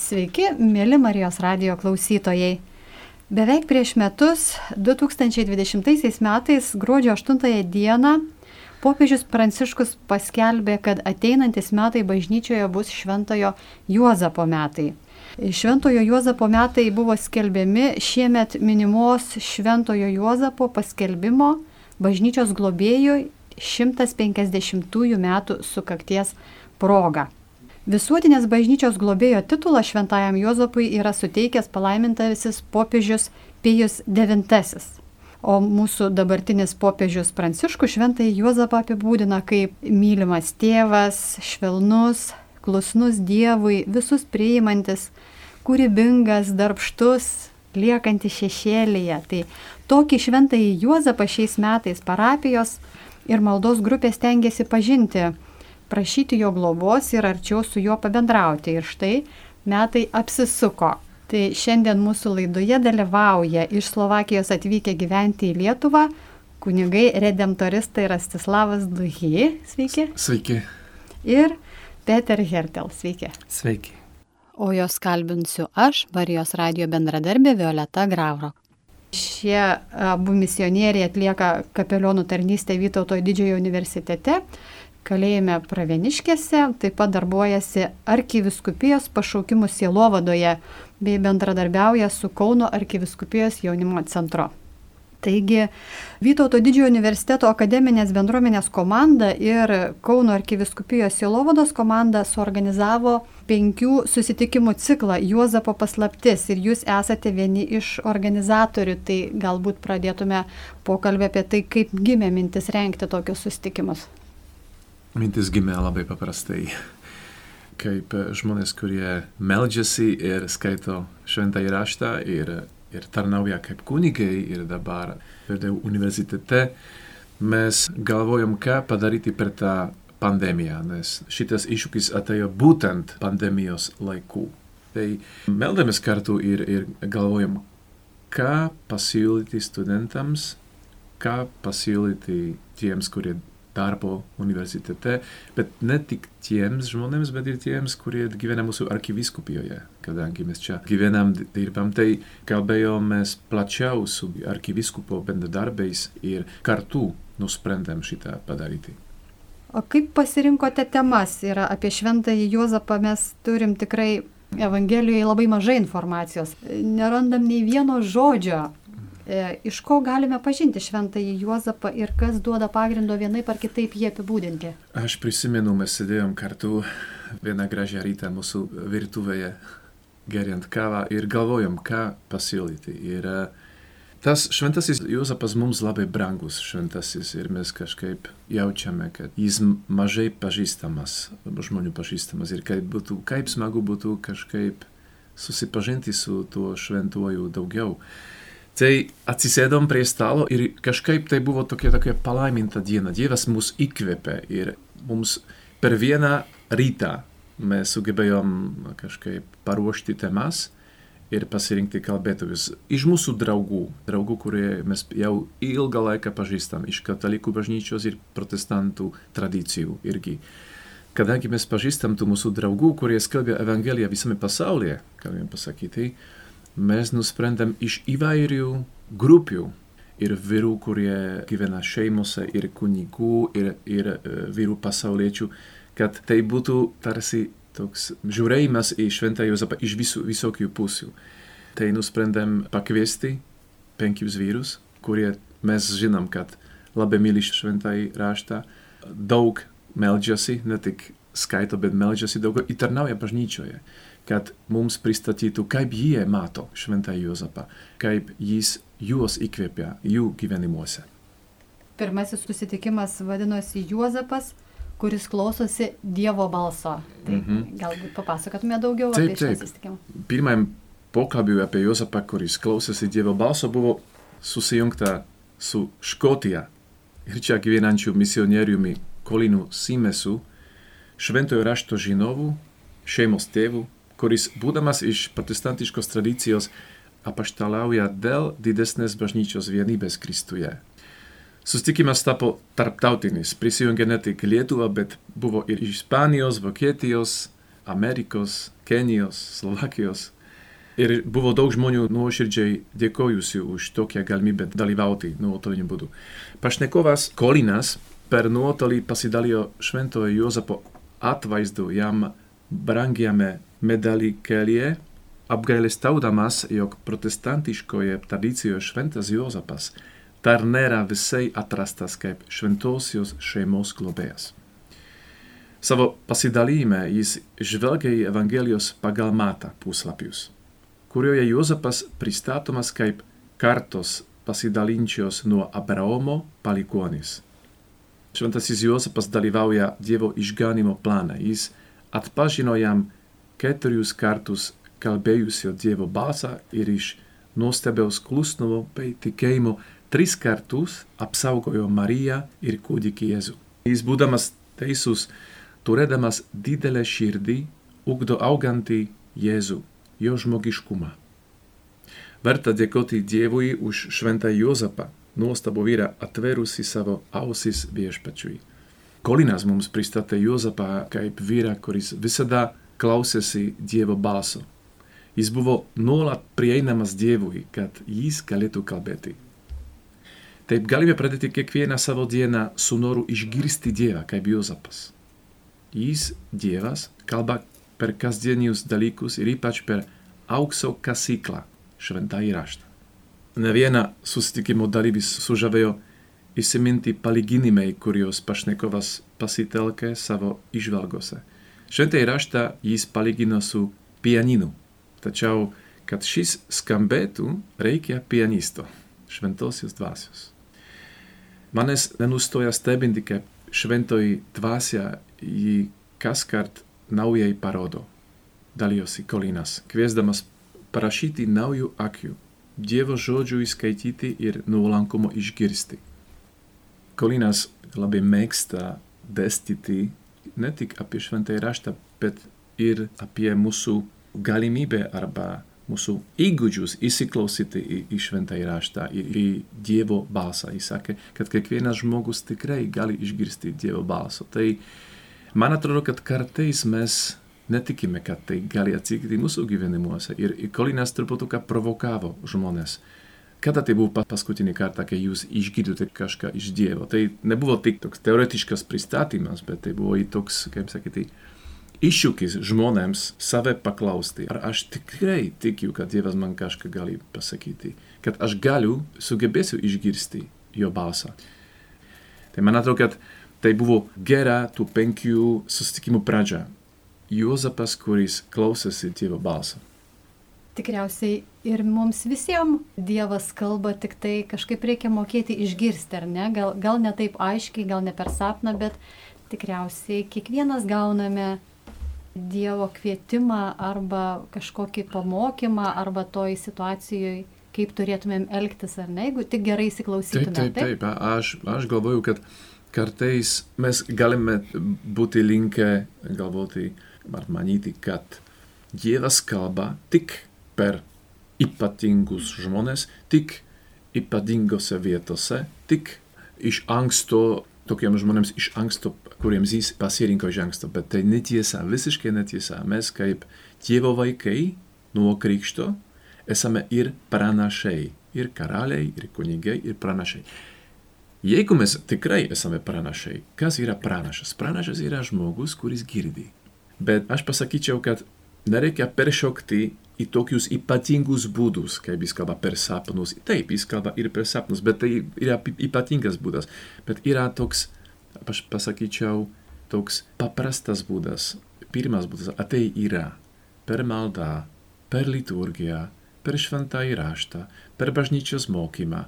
Sveiki, mėly Marijos radio klausytojai. Beveik prieš metus, 2020 metais, gruodžio 8 dieną, popiežius Pranciškus paskelbė, kad ateinantis metai bažnyčioje bus Šventojo Juozapo metai. Šventojo Juozapo metai buvo skelbiami šiemet minimos Šventojo Juozapo paskelbimo bažnyčios globėjų 150 metų sukakties proga. Visuotinės bažnyčios globėjo titulą šventajam Juozapui yra suteikęs palaimintasis popiežius Pijus IX. O mūsų dabartinis popiežius Pranciškus šventąjį Juozapą apibūdina kaip mylimas tėvas, švelnus, klusnus Dievui, visus priimantis, kūrybingas, darbštus, liekantis šešėlyje. Tai tokį šventąjį Juozapą šiais metais parapijos ir maldos grupės tengiasi pažinti prašyti jo globos ir arčiau su juo pabendrauti. Ir štai metai apsisuko. Tai šiandien mūsų laidoje dalyvauja iš Slovakijos atvykę gyventi į Lietuvą kunigai redemptoristai Rastislavas Duhy. Sveiki. Sveiki. Ir Peter Hertel. Sveiki. Sveiki. O jos kalbinsiu aš, Marijos radio bendradarbė Violeta Grauro. Šie abu misionieriai atlieka kapelionų tarnystę Vytauto didžiojo universitete kalėjime Praveniškėse, taip pat darbuojasi arkiviskupijos pašaukimų sielovadoje bei bendradarbiauja su Kauno arkiviskupijos jaunimo centru. Taigi Vytauto didžiojo universiteto akademinės bendruomenės komanda ir Kauno arkiviskupijos sielovados komanda suorganizavo penkių susitikimų ciklą Juozapo paslaptis ir jūs esate vieni iš organizatorių, tai galbūt pradėtume pokalbį apie tai, kaip gimė mintis renkti tokius susitikimus. Mintis gimė labai paprastai. Kaip žmonės, kurie meldžiasi ir skaito šventą įraštą ir, ir tarnauja kaip kunigai ir dabar Verdeu universitete, mes galvojam, ką padaryti per tą pandemiją, nes šitas iššūkis atėjo būtent pandemijos laikų. Tai meldamės kartu ir, ir galvojam, ką pasiūlyti studentams, ką pasiūlyti tiems, kurie darbo universitete, bet ne tik tiems žmonėms, bet ir tiems, kurie gyvena mūsų arkivyskupijoje. Kadangi mes čia gyvenam, dirbam, tai kalbėjomės plačiau su arkivyskupo bendradarbiais ir kartu nusprendėm šitą padaryti. O kaip pasirinkote temas? Yra apie šventąjį Juozapą mes turim tikrai Evangelijoje labai mažai informacijos. Nerandam nei vieno žodžio iš ko galime pažinti šventąjį Juozapą ir kas duoda pagrindo vienaip ar kitaip jį apibūdinti? Aš prisimenu, mes sėdėjom kartu vieną gražią rytą mūsų virtuvėje, geriant kavą ir galvojom, ką pasiūlyti. Ir e, tas šventasis Juozapas mums labai brangus šventasis ir mes kažkaip jaučiame, kad jis mažai pažįstamas, žmonių pažįstamas ir kaip, būtų, kaip smagu būtų kažkaip susipažinti su tuo šventuoju daugiau. Tai atsisėdom prie stalo ir kažkaip tai buvo tokia, tokia palaiminta diena. Dievas mus įkvėpė ir mums per vieną rytą mes sugebėjom kažkaip paruošti temas ir pasirinkti kalbėtojus iš mūsų draugų, draugų, kurie mes jau ilgą laiką pažįstam, iš katalikų bažnyčios ir protestantų tradicijų irgi. Kadangi mes pažįstam tų mūsų draugų, kurie skelbia Evangeliją visame pasaulyje, galime pasakyti, mes nusprendėm iš įvairių grupių ir vyrų, kurie gyvena šeimose, ir kunigų, ir, ir vyrų pasauliečių, kad tai būtų tarsi toks žiūrėjimas į šventą Jozapą iš visų, visokių pusių. Tai nusprendėm pakviesti penkius vyrus, kurie mes žinom, kad labai myli šventąjį raštą, daug meldžiasi, ne tik skaito, bet meldžiasi daug ir tarnauja bažnyčioje kad mums pristatytų, kaip jie mato šventą Juozapą, kaip jis juos įkvėpia jų gyvenimuose. Pirmasis susitikimas vadinosi Juozapas, kuris klausosi Dievo balso. Tai mm -hmm. galbūt papasakotume daugiau taip, apie šį susitikimą. Pirmajam pokalbiui apie Juozapą, kuris klausosi Dievo balso, buvo susijungta su Škotija ir čia gyvenančiu misionieriumi Kolinu Simesu, šventojo rašto žinovu, šeimos tėvu kuris, būdamas iš protestantiškos tradicijos, apaštalauja dėl didesnės bažnyčios vienybės Kristuje. Sustikimas tapo tarptautinis, prisijungė ne tik Lietuva, bet buvo ir iš Ispanijos, Vokietijos, Amerikos, Kenijos, Slovakijos. Ir buvo daug žmonių nuoširdžiai dėkojusių už tokią galimybę dalyvauti nuotoliniu būdu. Pašnekovas Kolinas per nuotolį pasidalijo šventojo Jozapo atvaizdu jam brangiame medalį kelyje, apgailestaudamas, jog protestantiškoje tradicijoje šventas Jozapas dar nėra visai atrastas kaip šventosios šeimos globėjas. Savo pasidalyme jis žvelgia į Evangelijos pagal matą puslapius, kurioje Jozapas pristatomas kaip kartos pasidalinčios nuo Abraomo palikonis. Šventasis Jozapas dalyvauja Dievo išganimo plane. Jis atpažino jam keturius kartus kalbėjusio Dievo balsą ir iš nuostabiaus klusnumo bei tikėjimo tris kartus apsaugojo Mariją ir kūdikį Jėzų. Jis būdamas teisus, turėdamas didelę širdį, ugdo augantį Jėzų, jo žmogiškumą. Verta dėkoti Dievui už šventą Jozapą, nuostabu vyrą atverusi savo ausis viešpačiui. Kolinas mums pristatė Jozapą kaip vyrą, kuris visada klausėsi Dievo balso. Jis buvo nuolat prieinamas Dievui, kad jis galėtų kalbėti. Taip galime pradėti kiekvieną savo dieną su noru išgirsti Dievą kaip Jozapas. Jis, Dievas, kalba per kasdienius dalykus ir ypač per aukso kasyklą, šventąjį raštą. Ne vieną susitikimo dalyvis sužavėjo įsiminti palyginimai, kuriuos pašnekovas pasitelkė savo išvalgose. Šventąjį raštą jis palygino su pianinu. Tačiau, kad šis skambėtų, reikia pianisto, šventosios dvasios. Manęs nenustoja stebinti, kaip šventoji dvasia jį kaskart naujai parodo. Dalijosi Kolinas, kviesdamas parašyti naujų akių, Dievo žodžių įskaityti ir nuolankumo išgirsti. Kolinas labai mėgsta dėstyti ne tik apie šventąjį raštą, bet ir apie mūsų galimybę arba mūsų įgūdžius įsiklausyti į, į šventąjį raštą ir į Dievo balsą. Jis sakė, kad kiekvienas žmogus tikrai gali išgirsti Dievo balsą. Tai man atrodo, kad kartais mes netikime, kad tai gali atsitikti mūsų gyvenimuose. Ir Kolinas truputuką provokavo žmonės. Kada tai buvo paskutinį kartą, kai jūs išgirdote kažką iš Dievo? Tai nebuvo tik toks teoretiškas pristatymas, bet tai buvo į toks, kaip sakyti, iššūkis žmonėms save paklausti, ar aš tikrai tikiu, kad Dievas man kažką gali pasakyti, kad aš galiu, sugebėsiu išgirsti jo balsą. Tai man atrodo, kad tai buvo gera tų penkių susitikimų pradžia. Juozapas, kuris klausėsi Dievo balsą. Tikriausiai ir mums visiems Dievas kalba, tik tai kažkaip reikia mokėti išgirsti, ar ne? Gal, gal ne taip aiškiai, gal ne per sapną, bet tikriausiai kiekvienas gauname Dievo kvietimą arba kažkokį pamokymą arba toj situacijoje, kaip turėtumėm elgtis ar ne, jeigu tik gerai įsiklausytume. Taip, taip, taip. Aš, aš galvoju, kad kartais mes galime būti linkę galvoti ar manyti, kad Dievas kalba tik per ypatingus žmonės, tik ypatingose vietose, tik iš anksto tokiem žmonėms iš anksto, kuriems jis pasirinko iš anksto, bet tai netiesa, visiškai netiesa. Mes kaip Dievo vaikai nuo krikšto esame ir pranašai, ir karaliai, ir kunigai, ir pranašai. Jeigu mes tikrai esame pranašai, kas yra pranašas? Pranašas yra žmogus, kuris girdi. Bet aš pasakyčiau, kad nereikia peršokti į tokius ypatingus būdus, kaip jis kalba per sapnus. Taip, jis kalba ir per sapnus, bet tai yra ypatingas būdas. Bet yra toks, aš pasakyčiau, toks paprastas būdas. Pirmas būdas, a tai yra per maldą, per liturgiją, per šventąjį raštą, per bažnyčios mokymą,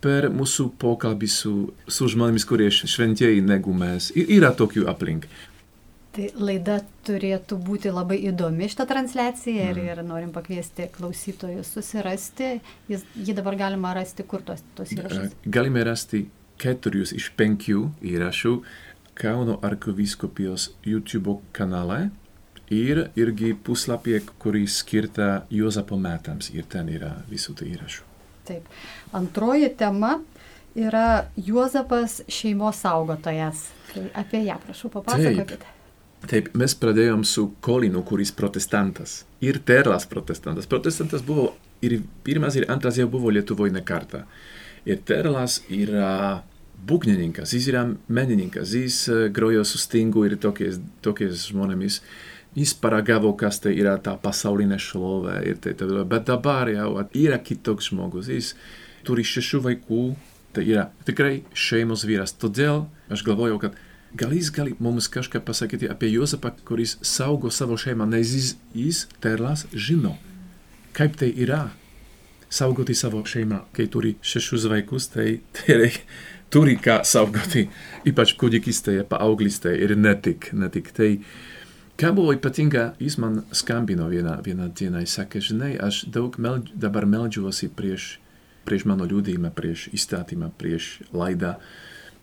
per mūsų pokalbį su, su žmonėmis, kurie šventieji negu mes. Ir yra tokių aplink. Tai laida turėtų būti labai įdomi šitą transliaciją ir, mm. ir norim pakviesti klausytojus susirasti. Jis, jį dabar galima rasti kur tos, tos įrašus? Galime rasti keturius iš penkių įrašų Kauno arkiviskupijos YouTube kanale ir irgi puslapyje, kurį skirta Jozapo metams ir ten yra visų tų įrašų. Taip. Antroji tema yra Juozapas šeimos saugotojas. Tai apie ją prašau papasakokite. Taip. Taip, mes pradėjom su Kolinu, kuris protestantas. Ir Terlas protestantas. Protestantas buvo ir pirmas, ir antras jau buvo Lietuvoje ne kartą. Ir Terlas yra būgnininkas, jis yra menininkas, jis grojo su stingu ir tokiais, tokiais žmonėmis. Jis paragavo, kas tai yra tā pasaulinė šlovė ir tai toliau. Bet dabar jau yra kitoks žmogus. Jis turi šešių vaikų, tai yra tikrai šeimos vyras. Todėl aš galvoju, kad gal jis gali mums kažką pasakyti apie Jozapą, kuris saugo savo šeimą, nes jis, jis terlas žino, kaip tai yra saugoti savo šeimą, kai turi šešius vaikus, tai, tai reikia, turi ką saugoti, ypač kūdikystėje, paauglystėje ir ne tik, ne tik. Tai, ką buvo ypatinga, jis man skambino vieną, vieną dieną, jis sakė, žinai, aš daug meldž, dabar meldžiuosi prieš, prieš mano liūdėjimą, prieš įstatymą, prieš laidą.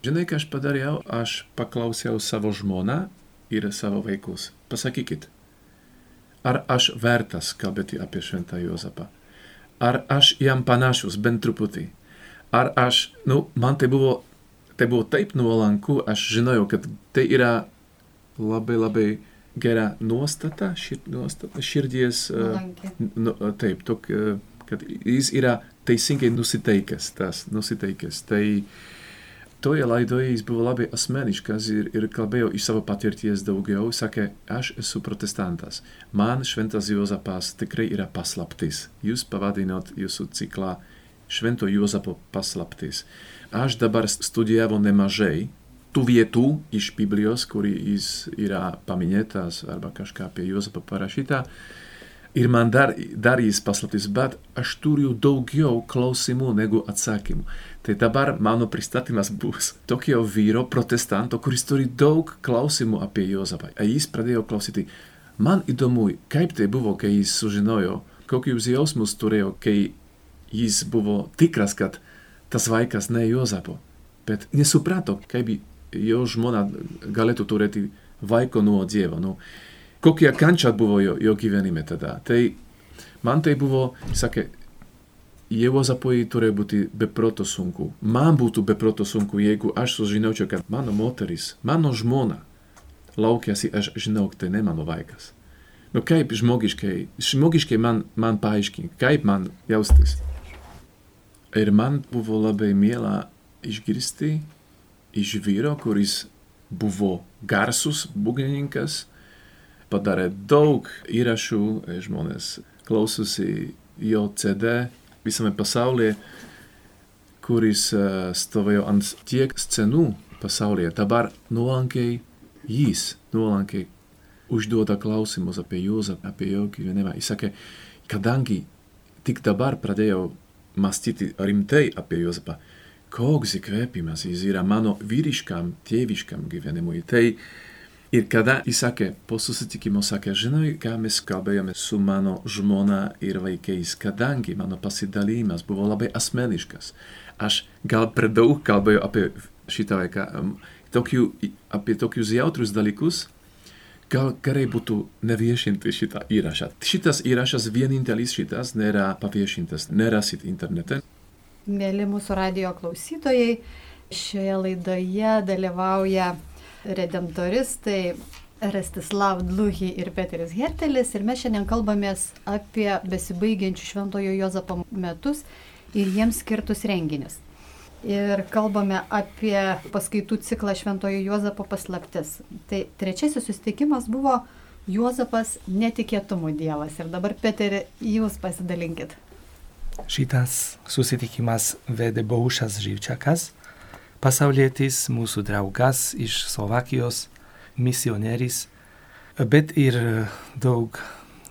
Žinai, ką aš padariau, aš paklausiau savo žmoną ir savo vaikus. Pasakykit, ar aš vertas kalbėti apie šventą Jozapą? ar aš jam panašus bent truputį. Ar aš, nu, man tai buvo, tai buvo taip nuolanku, aš žinojau, kad tai yra labai labai gera nuostata, šir, nuostata širdies. Nuolanki. Nu, taip, tok, kad jis yra teisingai nusiteikęs, tas nusiteikęs. Tai toje laidoje jis buvo labai asmeniškas ir, ir kalbėjo iš savo patirties daugiau. Sakė, aš esu protestantas. Man šventas Jozapas tikrai yra paslaptis. Jūs pavadinot jūsų ciklą Švento Jozapo paslaptis. Aš dabar studijavau nemažai tų vietų iš Biblijos, kuri jis yra paminėtas arba kažką apie Jozapą parašyta. Ir man dar, dar jis paslaptis, bet aš turiu daugiau klausimų negu atsakymų. Tai dabar mano pristatymas bus tokio vyro protestanto, kuris turi daug klausimų apie Jozapą. A jis pradėjo klausyti. Man įdomu, kaip tai buvo, kai jis sužinojo, kokius jausmus turėjo, kai jis buvo tikras, kad tas vaikas ne Jozapo. Bet nesuprato, kaip jo žmona galėtų turėti vaiko nuo Dievo. Nu, kokia kančia buvo jo, jo gyvenime tada. Tai man tai buvo, sakė, Jėvozapui turėjo būti beproto sunku. Man būtų beproto sunku, jeigu aš sužinočiau, kad mano moteris, mano žmona laukiasi, aš žinau, tai ne mano vaikas. Nu kaip žmogiškai, žmogiškai man, man paaiškink, kaip man jaustis. Ir man buvo labai miela išgirsti iš vyro, kuris buvo garsus būgnininkas, padarė daug įrašų, žmonės klausosi jo CD visame pasaulyje, kuris uh, stovėjo ant tiek scenų pasaulyje. Dabar nuolankiai jis, nuolankiai užduoda klausimus apie Jozapą, apie jo gyvenimą. Jis sakė, kadangi tik dabar pradėjau mąstyti rimtai apie Jozapą, koks įkvėpimas jis yra mano vyriškam, tėviškam gyvenimui. Tai Ir kada jis sakė, po susitikimo sakė, žinai, ką mes kalbėjome su mano žmona ir vaikais, kadangi mano pasidalymas buvo labai asmeniškas. Aš gal per daug kalbėjau apie šitą vaiką, tokių, apie tokius jautrus dalykus, gal gerai būtų neviešinti šitą įrašą. Šitas įrašas vienintelis šitas nėra paviešintas, nerasit internete. Mėly mūsų radio klausytojai, šioje laidoje dalyvauja redemptoristai Restislav Dluhi ir Peteris Hertelis ir mes šiandien kalbamės apie besibaigiančių Šventojo Jozapo metus ir jiems skirtus renginius. Ir kalbame apie paskaitų ciklą Šventojo Jozapo paslaptis. Tai trečiasis susitikimas buvo Jozapas netikėtumų dievas. Ir dabar, Peteri, jūs pasidalinkit. Šitas susitikimas vedė Baušas Živčiakas, pasaulietis, mūsų draugas iš Slovakijos, misioneris, bet ir daug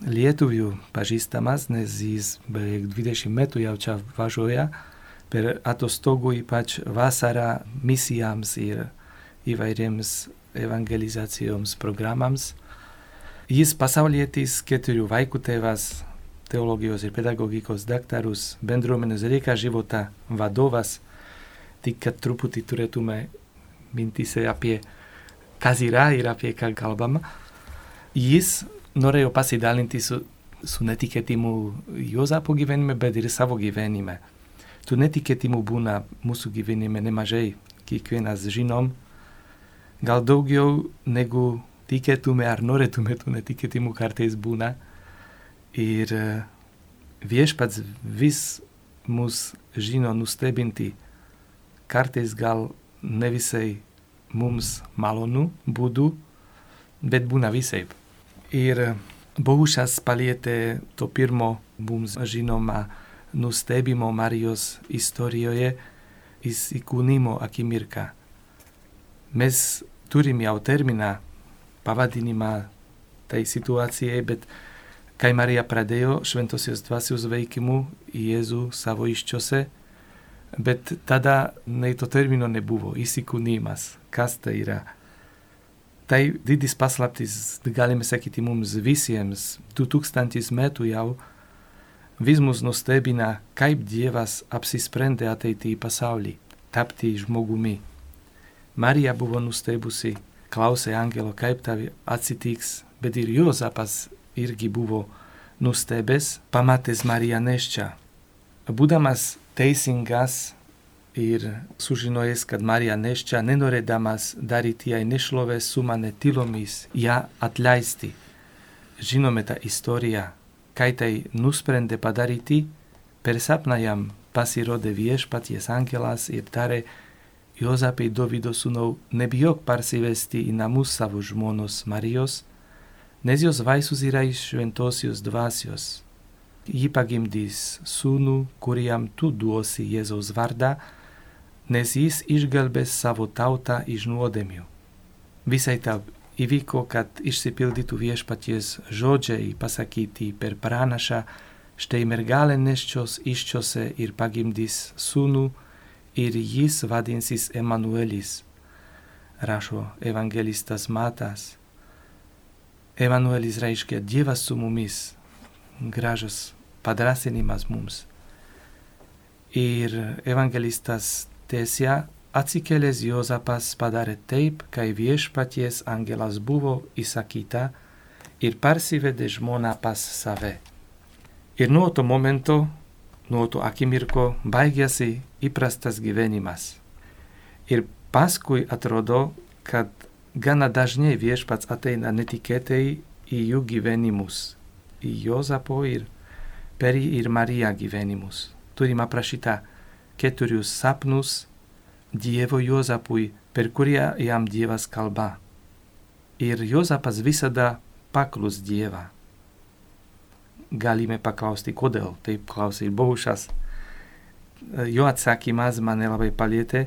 lietuvių pažįstamas, nes jis beveik 20 metų jau čia važiuoja per atostogų, ypač vasarą misijams ir įvairiems evangelizacijoms programams. Jis pasaulietis, keturių vaikų tėvas, teologijos ir pedagogikos daktarus, bendruomenės reikia života vadovas, tik kad truputį turėtume mintise apie kas yra ir apie ką kalbama. Jis norėjo pasidalinti su, su netikėtimu Jozapo gyvenime, bet ir savo gyvenime. Tų netikėtimų būna mūsų gyvenime nemažai, kiekvienas žinom, gal daugiau negu tikėtume ar norėtume tų netikėtimų kartais būna. Ir viešpats vis mus žino nustebinti, kartais gal ne visai mums malonu būdu, bet būna visaip. Ir Bohušas palietė to pirmo mums žinoma nustebimo Marijos istorijoje įsikūnimo akimirką. Mes turim jau terminą pavadinimą tai situacijai, bet kai Marija pradėjo šventosios dvasios veikimu Jėzų savo iščiose, bet tada nei to termino nebuvo, įsikūnymas, kas tai yra. Tai didis paslaptis, galime sakyti mums visiems, 2000 metų jau, vis mus nustebina, kaip Dievas apsisprendė ateiti į pasaulį, tapti žmogumi. Marija buvo nustebusi, klausė angelo, kaip tai atsitiks, bet ir Jozapas irgi buvo nustebęs, pamatęs Mariją neščią. Būdamas teisingas ir sužinojęs, kad Marija neščia, nenorėdamas daryti jai nešlovę su mane tylomis, ją atleisti. Žinome tą istoriją, kai tai nusprendė padaryti, per sapną jam pasirodė viešpaties angelas ir tarė, Jozapai Dovido sūnau, nebijok parsivesti į namus savo žmonos Marijos, nes jos vaisius yra iš šventosios dvasios ji pagimdys sūnų, kuriam tu duosi Jėzaus vardą, nes jis išgelbės savo tautą iš nuodėmių. Visai tau įvyko, kad išsipildytų viešpaties žodžiai pasakyti per pranašą, štai mergelė neščios iščiose ir pagimdys sūnų, ir jis vadinsis Emanuelis, rašo evangelistas Matas. Emanuelis reiškia Dievas su mumis, gražas padrasinimas mums. Ir evangelistas tęsia, atsikėlęs Jozapas padarė taip, kai viešpaties angelas buvo įsakyta ir parsivedė žmoną pas save. Ir nuo to momento, nuo to akimirko baigėsi įprastas gyvenimas. Ir paskui atrodo, kad gana dažnai viešpats ateina netikėtai į jų gyvenimus, į Jozapo ir per ir Marija gyvenimus. Turim aprašytą keturius sapnus Dievo Jozapui, per kurį jam Dievas kalba. Ir Jozapas visada paklus Dievą. Galime paklausti, kodėl taip klausė Bohušas. Jo atsakymas mane labai palietė,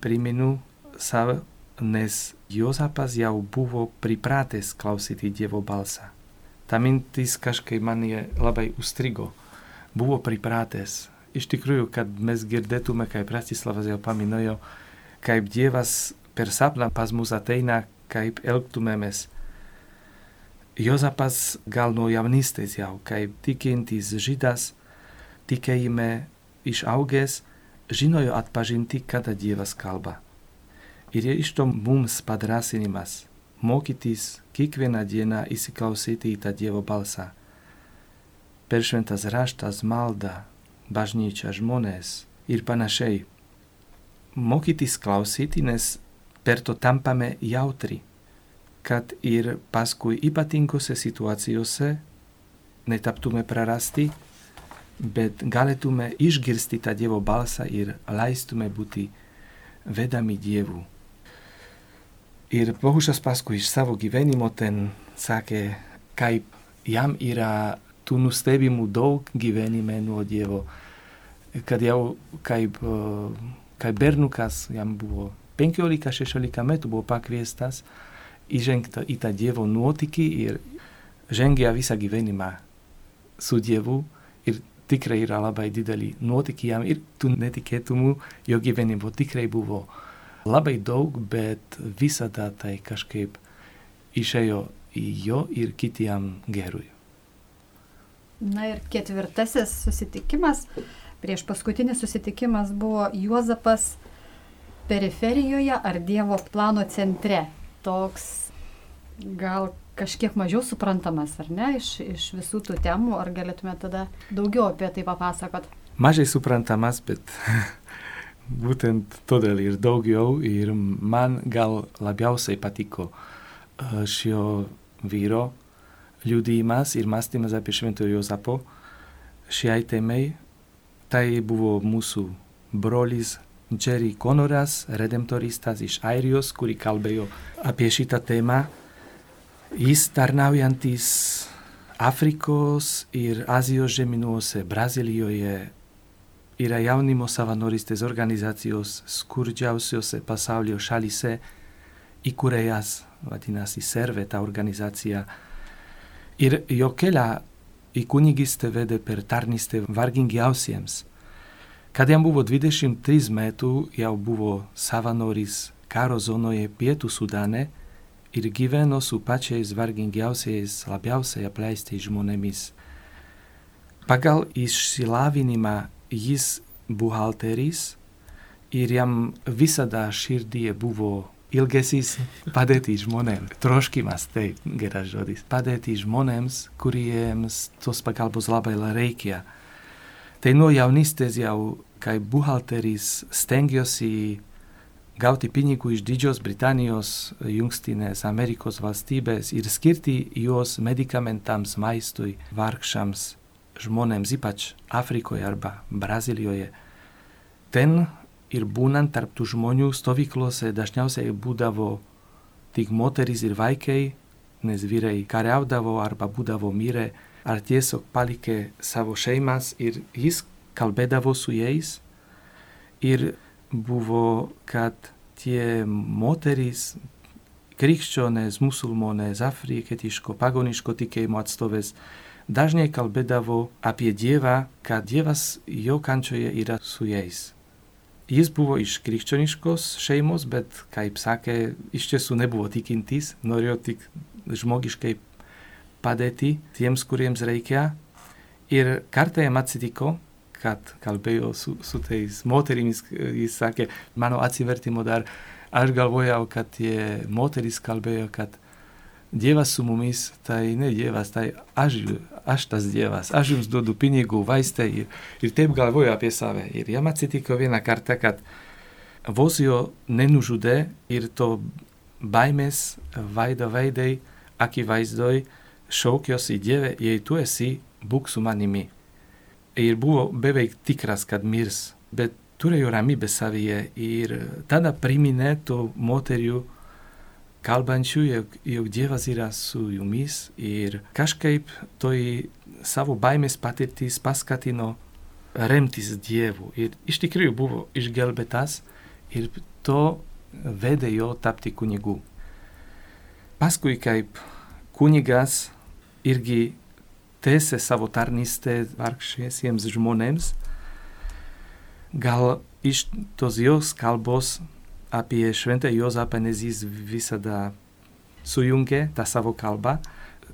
primenu savo, nes Jozapas jau buvo pripratęs klausyti Dievo balsą ta mintis kažkaip mane labai užstrigo. Buvo pripratęs. Iš tikrųjų, kad mes girdėtume, kaip Rastislavas jau paminėjo, kaip Dievas per sapną pas mus ateina, kaip elgtumėmės. Jozapas gal nuo jaunystės jau, kaip tikintis žydas, tikėjime išaugęs, žinojo atpažinti, kada Dievas kalba. Ir iš to mums padrasinimas mokytis kiekvieną dieną įsiklausyti į tą Dievo balsą. Per šventas raštas, malda, bažnyčia, žmonės ir panašiai. Mokytis klausyti, nes per to tampame jautri, kad ir paskui ypatingose situacijose netaptume prarasti, bet galėtume išgirsti tą Dievo balsą ir leistume būti vedami Dievu. Ir Bohušas paskui iš savo gyvenimo ten sakė, kaip jam yra tų nustebimų daug gyvenime nuo Dievo. Kad jau kaip, kaip bernukas, jam buvo 15-16 metų, buvo pakviestas įžengti į tą Dievo nuotykį ir žengė visą gyvenimą su Dievu ir tikrai yra labai dideli nuotykiai jam ir tų netikėtumų jo gyvenimo tikrai buvo labai daug, bet visada tai kažkaip išėjo į jo ir kitiem gerui. Na ir ketvirtasis susitikimas, prieš paskutinis susitikimas buvo Juozapas periferijoje ar Dievo plano centre. Toks gal kažkiek mažiau suprantamas, ar ne, iš, iš visų tų temų, ar galėtume tada daugiau apie tai papasakot? Mažai suprantamas, bet būtent todėl ir daugiau ir man gal labiausiai patiko šio vyro liudijimas ir mąstymas apie Šventojo Jozapo šiai temai. Tai buvo mūsų brolis Jerry Connoras, redemptoristas iš Airijos, kuri kalbėjo apie šitą temą. Jis tarnaujantis Afrikos ir Azijos žemynuose, Brazilijoje, yra jaunimo savanoristės organizacijos skurdžiausiose pasaulio šalyse įkūrėjas, vadinasi, servė ta organizacija. Ir jo kelią į kunigystę vedė per tarnystę vargingiausiems. Kad jam buvo 23 metų, jau buvo savanoris karo zonoje pietų Sudane – ir gyveno su pačiais vargingiausiais, labiausiai apleistais žmonėmis. Pagal išsilavinimą jis buhalteris ir jam visada širdie buvo ilgesys padėti žmonėms, troškimas, tai geras žodis, padėti žmonėms, kuriems tos pagalbos labai reikia. Tai no jaunystės jau, kai buhalteris stengiuosi gauti pinigų iš Didžios Britanijos, Jungtinės Amerikos valstybės ir skirti juos medikamentams, maistui, vargšams žmonėms, ypač Afrikoje arba Brazilijoje. Ten ir būnant tarp tų žmonių stovyklose dažniausiai būdavo tik moteris ir vaikai, nes vyrai kariaudavo arba būdavo mirę, ar tiesiog palikė savo šeimas ir jis kalbėdavo su jais ir buvo, kad tie moterys, krikščionės, musulmonės, afrikietiško, pagoniško tikėjimo atstovės, dažnai kalbėdavo apie Dievą, kad Dievas jo kančioje yra su jais. Jis buvo iš krikščioniškos šeimos, bet, kaip sakė, iš tiesų nebuvo tikintis, norėjo tik žmogiškai padėti tiems, kuriems reikia. Ir kartą jam atsitiko, kad kalbėjo su, su tais moterimis, jis sakė, mano atsivertimo dar, aš galvojau, kad tie moteris kalbėjo, kad Dievas su mumis, tai ne Dievas, tai aš, aš tas Dievas, aš jums duodu pinigų, vaistai ir, ir taip galvoju apie save. Ir jam atsitiko vieną kartą, kad vos jo nenužudė ir to baimės vaido veidai, akivaizdoj šaukiuosi Dieve, jei tu esi, būk su manimi ir buvo beveik tikras, kad mirs, bet turėjo ramybę savyje ir tada priminė to moterių kalbančių, jog, jog Dievas yra su jumis ir kažkaip toj savo baimės patirtis paskatino remtis Dievu. Ir iš tikrųjų buvo išgelbėtas ir to vedė jo tapti kunigu. Paskui kaip kunigas irgi tęsė savo tarnystę vargšiesiems žmonėms, gal iš tos jos kalbos apie šventą Jozapą, nes jis visada sujungė tą savo kalbą,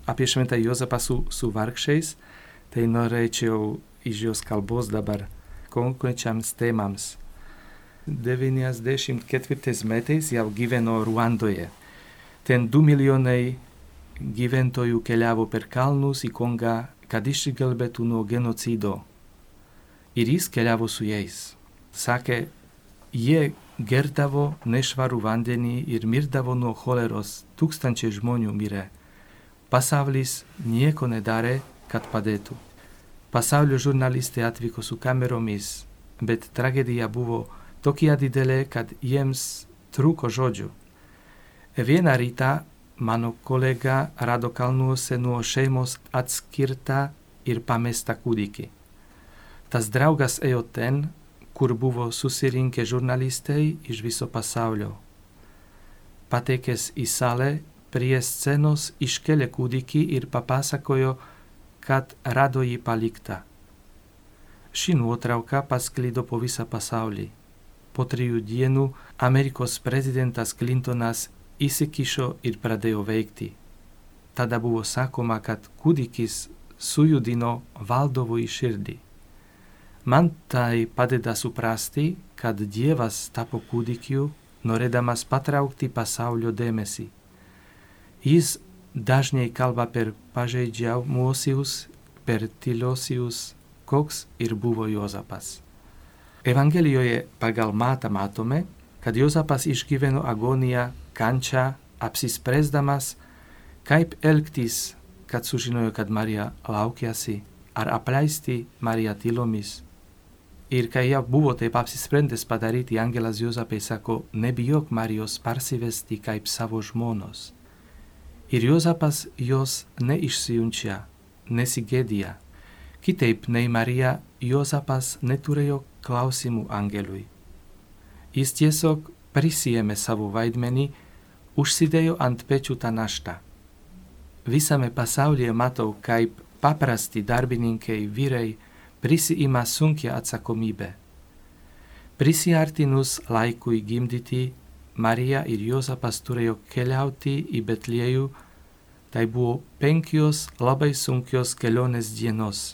apie šventą Jozapą su, su vargšiais, tai norėčiau iš jos kalbos dabar konkrečiams temams. 94 metais jau gyveno Ruandoje. Ten 2 milijonai gyventojų keliavo per kalnus į Kongą, kad išgelbėtų nuo genocido. Ir jis keliavo su jais. Sakė, jie gerdavo nešvarų vandenį ir mirdavo nuo choleros, tūkstančiai žmonių mirė. Pasaulis nieko nedarė, kad padėtų. Pasaulio žurnalistai atvyko su kameromis, bet tragedija buvo tokia didelė, kad jiems trūko žodžių. Vieną rytą mano kolega rado kalnuose nuo šeimos atskirta ir pamesta kūdikį. Tas draugas ėjo ten, kur buvo susirinkę žurnalistai iš viso pasaulio. Patekęs į salę, prie scenos iškėlė kūdikį ir papasakojo, kad rado jį paliktą. Ši nuotrauka pasklido po visą pasaulį. Po trijų dienų Amerikos prezidentas Clintonas įsikišo ir pradėjo veikti. Tada buvo sakoma, kad kūdikis sujudino valdovui širdį. Man tai padeda suprasti, kad Dievas tapo kūdikiu, norėdamas patraukti pasaulio dėmesį. Jis dažnai kalba per pažeidžiamuosius, per tyliosius, koks ir buvo Jozapas. Evangelijoje pagal matą matome, kad Jozapas išgyveno agoniją kančią apsispręsdamas, kaip elgtis, kad sužinojo, kad Marija laukiasi, ar apleisti Mariją tylomis. Ir kai jau buvo taip apsisprendęs padaryti, Angelas Juozapai sako, nebijok Marijos parsivesti kaip savo žmonos. Ir Juozapas jos neišsijunčia, nesigėdija. Kitaip nei Marija, Juozapas neturėjo klausimų angelui. Jis tiesiog prisijėmė savo vaidmenį, užsidėjo ant pečių tą naštą. Visame pasaulyje matau, kaip paprasti darbininkai, vyrai, prisiima sunkia atsakomybė. Prisiartinus laikui gimdyti, Marija ir Jozapas turėjo keliauti į Betliejų, tai buvo penkios labai sunkios kelionės dienos.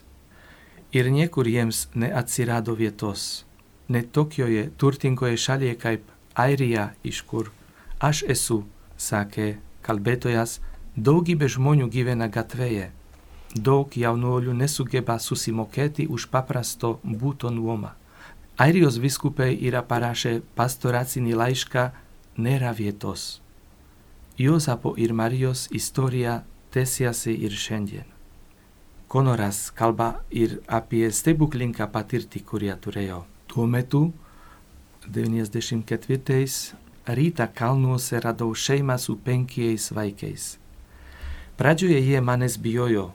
Ir niekur jiems neatsirado vietos, net tokioje turtingoje šalyje kaip Airija, iš kur aš esu, sakė kalbėtojas, daugybė žmonių gyvena gatvėje daug jaunuolių nesugeba susimokėti už paprasto būto nuomą. Airijos viskupai yra parašę pastoracinį laišką Nėra vietos. Jozapo ir Marijos istorija tęsiasi ir šiandien. Konoras kalba ir apie stebuklingą patirtį, kurią turėjo. Tuo metu, 94. rytą kalnuose radau šeimą su penkiais vaikais. Pradžioje jie manęs bijojo,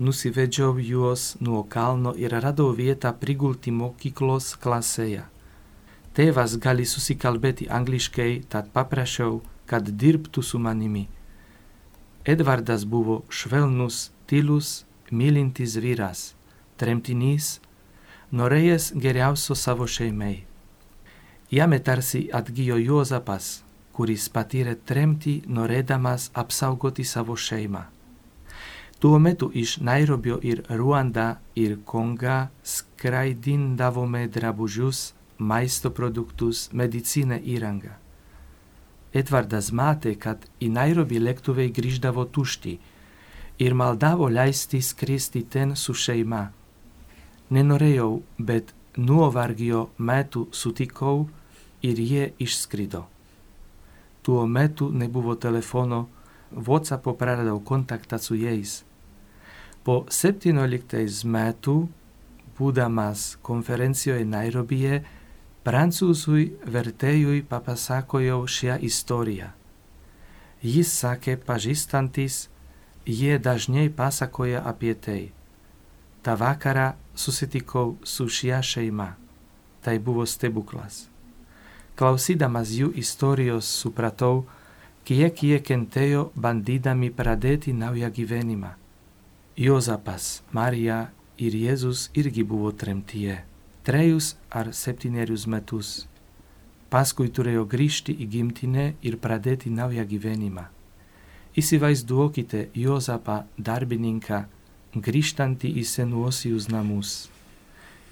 nusivedžiau juos nuo kalno ir radau vietą prigulti mokyklos klasėje. Tėvas gali susikalbėti angliškai, tad paprašiau, kad dirbtų su manimi. Edvardas buvo švelnus, tylus, mylintis vyras, tremtinys, norėjęs geriausio savo šeimai. Jame tarsi atgyjo Jozapas, kuris patyrė tremtį norėdamas apsaugoti savo šeimą. Tuo metu iš Nairobio ir Ruanda ir Konga skraidindavome drabužius, maisto produktus, medicinę įrangą. Edvardas matė, kad į Nairobį lėktuvai grįždavo tušti ir maldavo leisti skristi ten su šeima. Nenorėjau, bet nuovargio metu sutikau ir jie išskrido. Tuo metu nebuvo telefono, WhatsAppo praradau kontaktą su jais. Po 17 metų, būdamas konferencijoje Nairobije, prancūzui vertėjui papasakojau šią istoriją. Jis sakė pažįstantis, jie dažnai pasakoja apie tai. Ta vakarą susitikau su šia šeima. Tai buvo stebuklas. Klausydamas jų istorijos supratau, kiek jie kentėjo bandydami pradėti naują gyvenimą. Jozapas, Marija ir Jėzus irgi buvo tremtyje. Trejus ar septynerius metus. Paskui turėjo grįžti į gimtinę ir pradėti naują gyvenimą. Įsivaizduokite Jozapą darbininką grįžtantį į senuosius namus.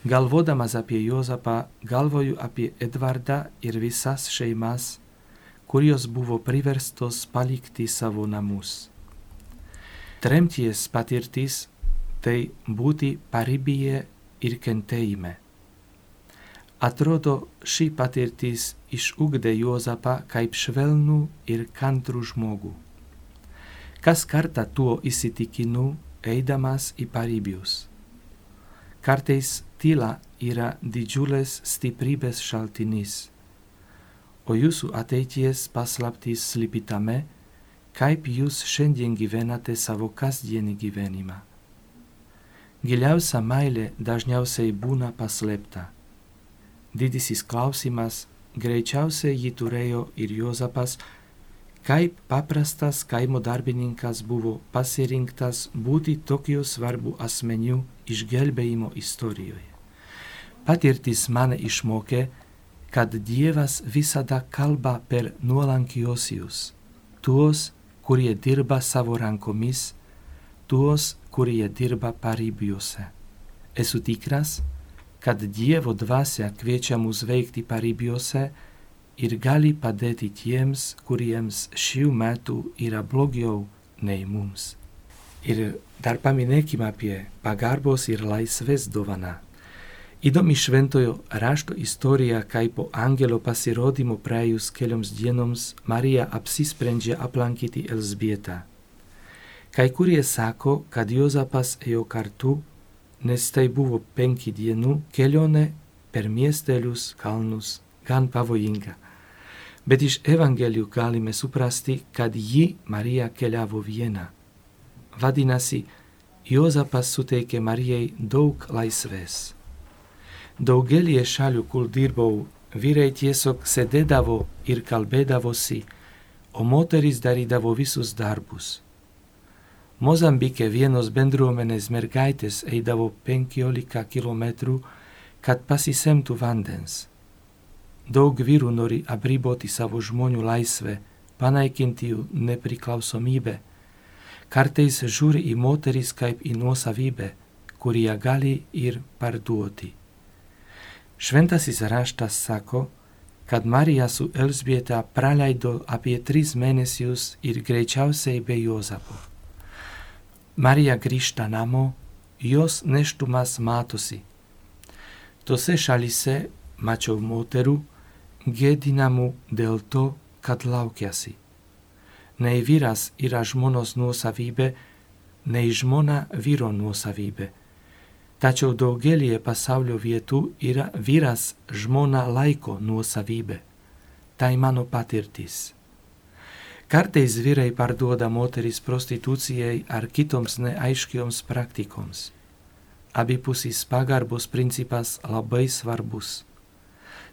Galvodamas apie Jozapą, galvoju apie Edvardą ir visas šeimas, kurios buvo priverstos palikti savo namus. Tremties patirtis tai būti paribyje ir kentėjime. Atrodo, ši patirtis išugdė Juozapą kaip švelnų ir kantrų žmogų. Kas kartą tuo įsitikinu, eidamas į paribius. Kartais tyla yra didžiulės stiprybės šaltinis, o jūsų ateities paslaptis slypi tame, kaip jūs šiandien gyvenate savo kasdienį gyvenimą. Giliausia meilė dažniausiai būna paslėpta. Didysis klausimas greičiausiai jį turėjo ir Jozapas, kaip paprastas kaimo darbininkas buvo pasirinktas būti tokiu svarbu asmeniu išgelbėjimo istorijoje. Patirtis mane išmokė, kad Dievas visada kalba per nuolankiosius, tuos, kurie dirba savo rankomis, tuos, kurie dirba paribiuose. Esu tikras, kad Dievo dvasia kviečia mus veikti paribiuose ir gali padėti tiems, kuriems šių metų yra blogiau nei mums. Ir dar paminėkime apie pagarbos ir laisvės dovaną. Įdomi šventojo rašto istorija, kai po angelo pasirodymo praėjus kelioms dienoms Marija apsisprendžia aplankyti Elzbietą. Kai kurie sako, kad Jozapas ėjo kartu, nes tai buvo penki dienų kelionė per miestelius, kalnus, gan pavojinga. Bet iš Evangelijų galime suprasti, kad ji Marija keliavo viena. Vadinasi, Jozapas suteikė Marijai daug laisvės. Daugelie šalių, kur dirbau, vyrai tiesiog sėdėdavo ir kalbėdavosi, o moteris darydavo visus darbus. Mozambike vienos bendruomenės mergaitės eidavo 15 km, kad pasisemtų vandens. Daug vyrų nori apriboti savo žmonių laisvę, panaikinti jų nepriklausomybę. Kartais žiūri į moteris kaip į nuosavybę, kurią gali ir parduoti. Šventasis raštas sako, kad Marija su Elzbieta praleido apie tris mėnesius ir greičiausiai be Jozapo. Marija grįžta namo, jos neštumas matosi. Tose šalyse mačiau moterų, gėdinamų dėl to, kad laukiasi. Nei vyras yra žmonos nuosavybė, nei žmona vyro nuosavybė Tačiau daugelie pasaulio vietų yra vyras žmona laiko nuosavybė. Tai mano patirtis. Kartais vyrai parduoda moteris prostitucijai ar kitoms neaiškioms praktikoms. Abipusis pagarbos principas labai svarbus.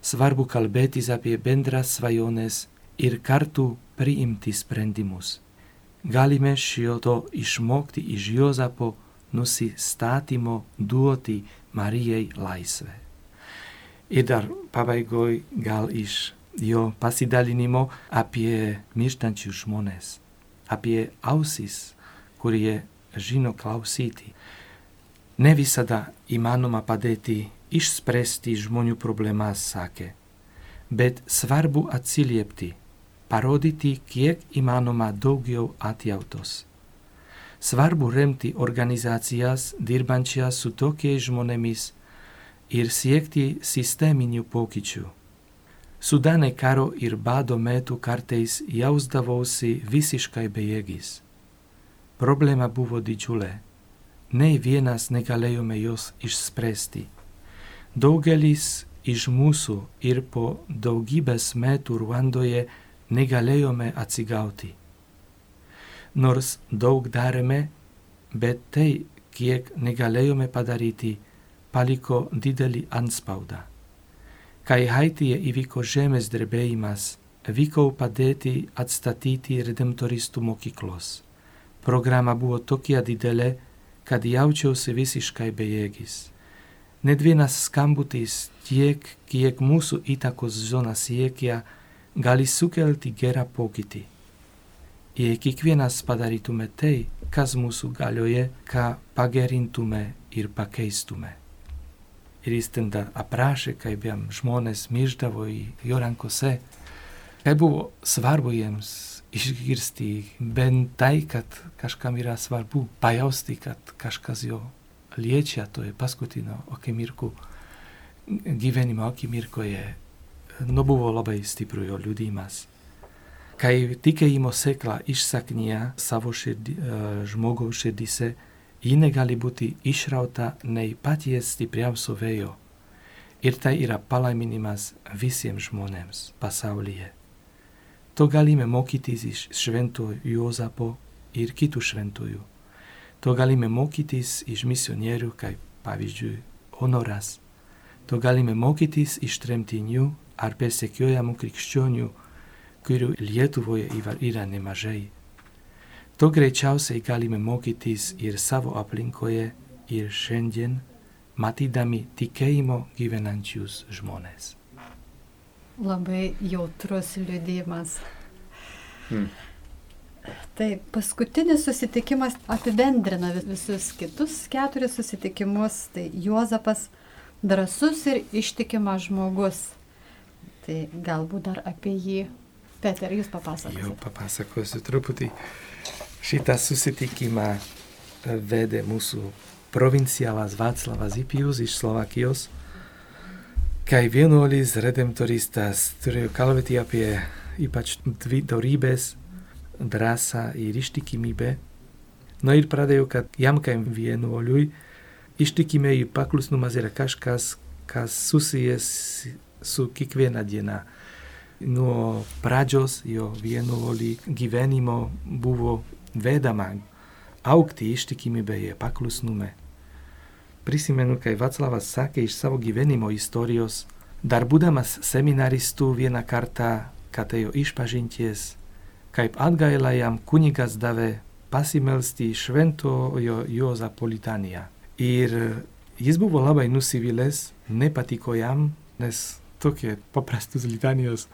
Svarbu kalbėtis apie bendras svajones ir kartu priimti sprendimus. Galime šio to išmokti iš Jozapo nusistatymo duoti Marijai laisvę. Ir dar pabaigoj gal iš jo pasidalinimo apie mirštančius žmonės, apie ausis, kurie žino klausyti. Ne visada įmanoma padėti išspręsti žmonių problemas, sakė, bet svarbu atsiliepti, parodyti kiek įmanoma daugiau atjautos Svarbu remti organizacijas dirbančias su tokiais žmonėmis ir siekti sisteminių pokyčių. Sudane karo ir bado metu kartais jausdavausi visiškai bejėgis. Problema buvo didžiulė. Nei vienas negalėjome jos išspręsti. Daugelis iš mūsų ir po daugybės metų Ruandoje negalėjome atsigauti nors daug darėme, bet tai, kiek negalėjome padaryti, paliko didelį anspaudą. Kai Haityje įvyko žemės drebėjimas, vykau padėti atstatyti redemptoristų mokyklos. Programa buvo tokia didelė, kad jaučiausi visiškai bejėgis. Net vienas skambutis tiek, kiek mūsų įtakos zona siekia, gali sukelti gerą pokytį jei kiekvienas padarytume tai, kas mūsų galioje, ką pagerintume ir pakeistume. Ir jis ten dar aprašė, kaip jam žmonės mirždavo į jo rankose, kaip buvo svarbu jiems išgirsti bent tai, kad kažkam yra svarbu, pajausti, kad kažkas jo liečia toje paskutinio akimirku gyvenimo akimirkoje. Nu buvo labai stipru jo liudimas. Kai tikėjimo sėkla išsaknyja savo širdi, uh, žmogaus širdise, ji negali būti išrauta nei paties stipriausio vėjo. Ir tai yra palaiminimas visiems žmonėms pasaulyje. To galime mokytis iš švento Jozapo ir kitų šventųjų. To galime mokytis iš misionierių, kaip pavyzdžiui Honoras. To galime mokytis iš tremtinių ar persekiojamų krikščionių, kurių Lietuvoje yra nemažai. To greičiausiai galime mokytis ir savo aplinkoje, ir šiandien, matydami tikėjimo gyvenančius žmonės. Labai jautrus liudimas. Hmm. Tai paskutinis susitikimas apibendrina visus kitus keturis susitikimus. Tai Juozapas drasus ir ištikimas žmogus. Tai galbūt dar apie jį Peter, jūs papasakosite. Jau papasakosiu truputį. Šitą susitikimą vedė mūsų provinciālās Václavas Ipius iš Slovakijos. kai vienuolis redemptoristas turėjo kalbėti apie ypač dvi dorybės - drąsą ir ištikimybę. No ir pradėjo, kad jam kaip vienuoliui ištikimieji paklusnumas yra kažkas, kas susijęs su kiekviena diena. Nuo pradžios jo vienuolį gyvenimo buvo vedama augti ištikimybėje, paklusnume. Prisimenu, kai Vaclavas sakė iš savo gyvenimo istorijos, dar būdamas seminaristu vieną kartą, kad ėjo išpažinties, kaip atgailą jam kunigas davė pasimelsti šventojo Jozapo litaniją. Ir jis buvo labai nusivylęs, nepatiko jam, nes tokie paprastus litanijos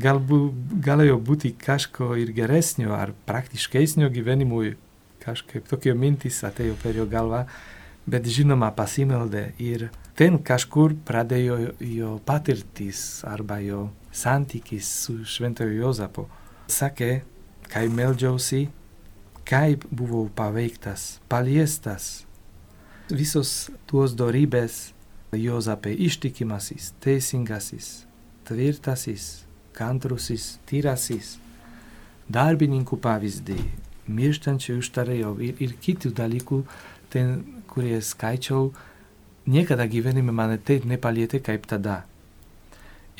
galbūt galėjo būti kažko ir geresnio ar praktiškesnio gyvenimui, kažkaip tokie mintis atėjo per jo galvą, bet žinoma pasimeldė ir ten kažkur pradėjo jo patirtis arba jo santykis su šventojo Jozapo. Sakė, kai meldžiausi, kaip buvau paveiktas, paliestas. Visos tuos dorybės Jozape ištikimasis, teisingasis, tvirtasis, kantrusis, tyrasis, darbininkų pavyzdį, mirštančių užtarėjau ir, ir kitų dalykų, ten, kurie skaičiau, niekada gyvenime mane taip nepalietė kaip tada.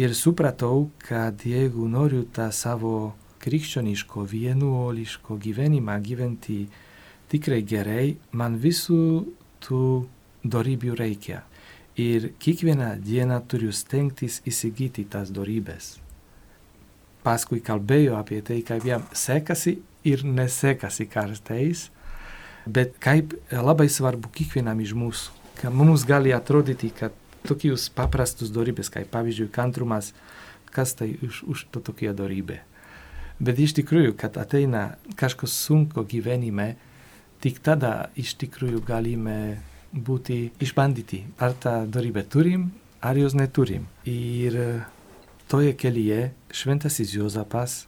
Ir supratau, kad jeigu noriu tą savo krikščioniško, vienuoliško gyvenimą gyventi tikrai gerai, man visų tų dorybių reikia. Ir kiekvieną dieną turiu stengtis įsigyti tas dorybės. Paskui kalbėjo apie tai, kaip jam sekasi ir nesekasi kartais, bet kaip labai svarbu kiekvienam iš mūsų, kad mums gali atrodyti, kad tokius paprastus dorybės, kaip pavyzdžiui kantrumas, kas tai už, už to tokia dorybė. Bet iš tikrųjų, kad ateina kažkas sunku gyvenime, tik tada iš tikrųjų galime būti išbandyti, ar tą dorybę turim, ar jos neturim. Ir toje kelyje šventasis Jozapas,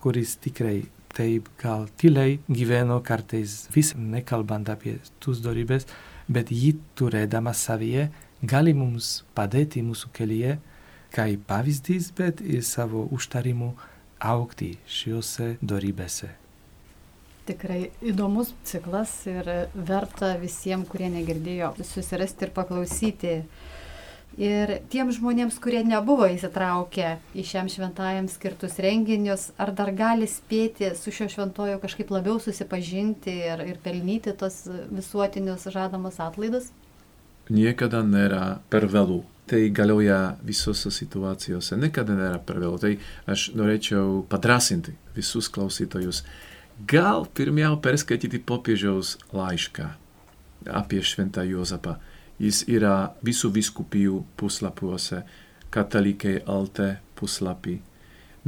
kuris tikrai taip gal tyliai gyveno kartais vis nekalbant apie tus dorybės, bet jį turėdamas savyje gali mums padėti mūsų kelyje kaip pavyzdys, bet ir savo užtarimu aukti šiuose dorybėse. Tikrai įdomus ciklas ir verta visiems, kurie negirdėjo, susirasti ir paklausyti. Ir tiems žmonėms, kurie nebuvo įsitraukę į šiam šventajam skirtus renginius, ar dar gali spėti su šio šventojo kažkaip labiau susipažinti ir, ir pelnyti tos visuotinius žadamus atlaidus? Niekada nėra per vėlų. Tai galioja visose situacijose. Niekada nėra per vėlų. Tai aš norėčiau padrasinti visus klausytojus. Gal pirmiau perskaityti popiežiaus laišką apie šventą Jozapą Jis yra visų viskupijų puslapiuose, katalikai LT puslapį.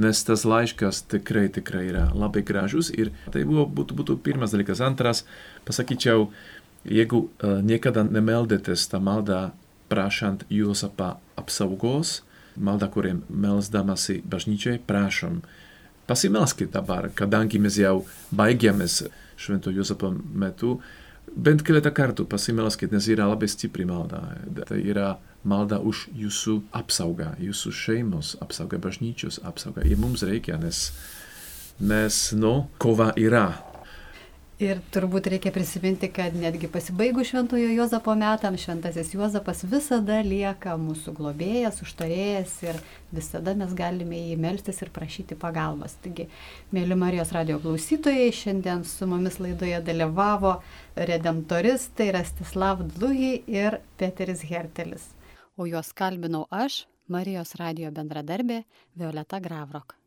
Nes tas laiškas tikrai, tikrai yra labai gražus ir tai buvo, būtų, būtų pirmas dalykas. Antras, pasakyčiau, jeigu uh, niekada nemeldėtės tą maldą prašant Josapą apsaugos, malda, kuriem melsdamasi bažnyčiai, prašom, pasimelskit dabar, kadangi mes jau baigėmės švento Josapo metu, uh, bent keletą kartų pasimelskit, nes yra labai stipri malda. Tai yra malda už jūsų apsaugą, jūsų šeimos apsaugą, bažnyčios apsaugą. Ir mums reikia, nes, nes nu, kova yra. Ir turbūt reikia prisiminti, kad netgi pasibaigus Šventojo Jozapo metams, Šventasis Jozapas visada lieka mūsų globėjas, užtarėjas ir visada mes galime jį melstis ir prašyti pagalbos. Taigi, mėly Marijos radio klausytojai, šiandien su mumis laidoje dalyvavo redemptoristai Rastislav Dlugi ir Peteris Hertelis. O juos kalbinau aš, Marijos radio bendradarbė Violeta Gravrok.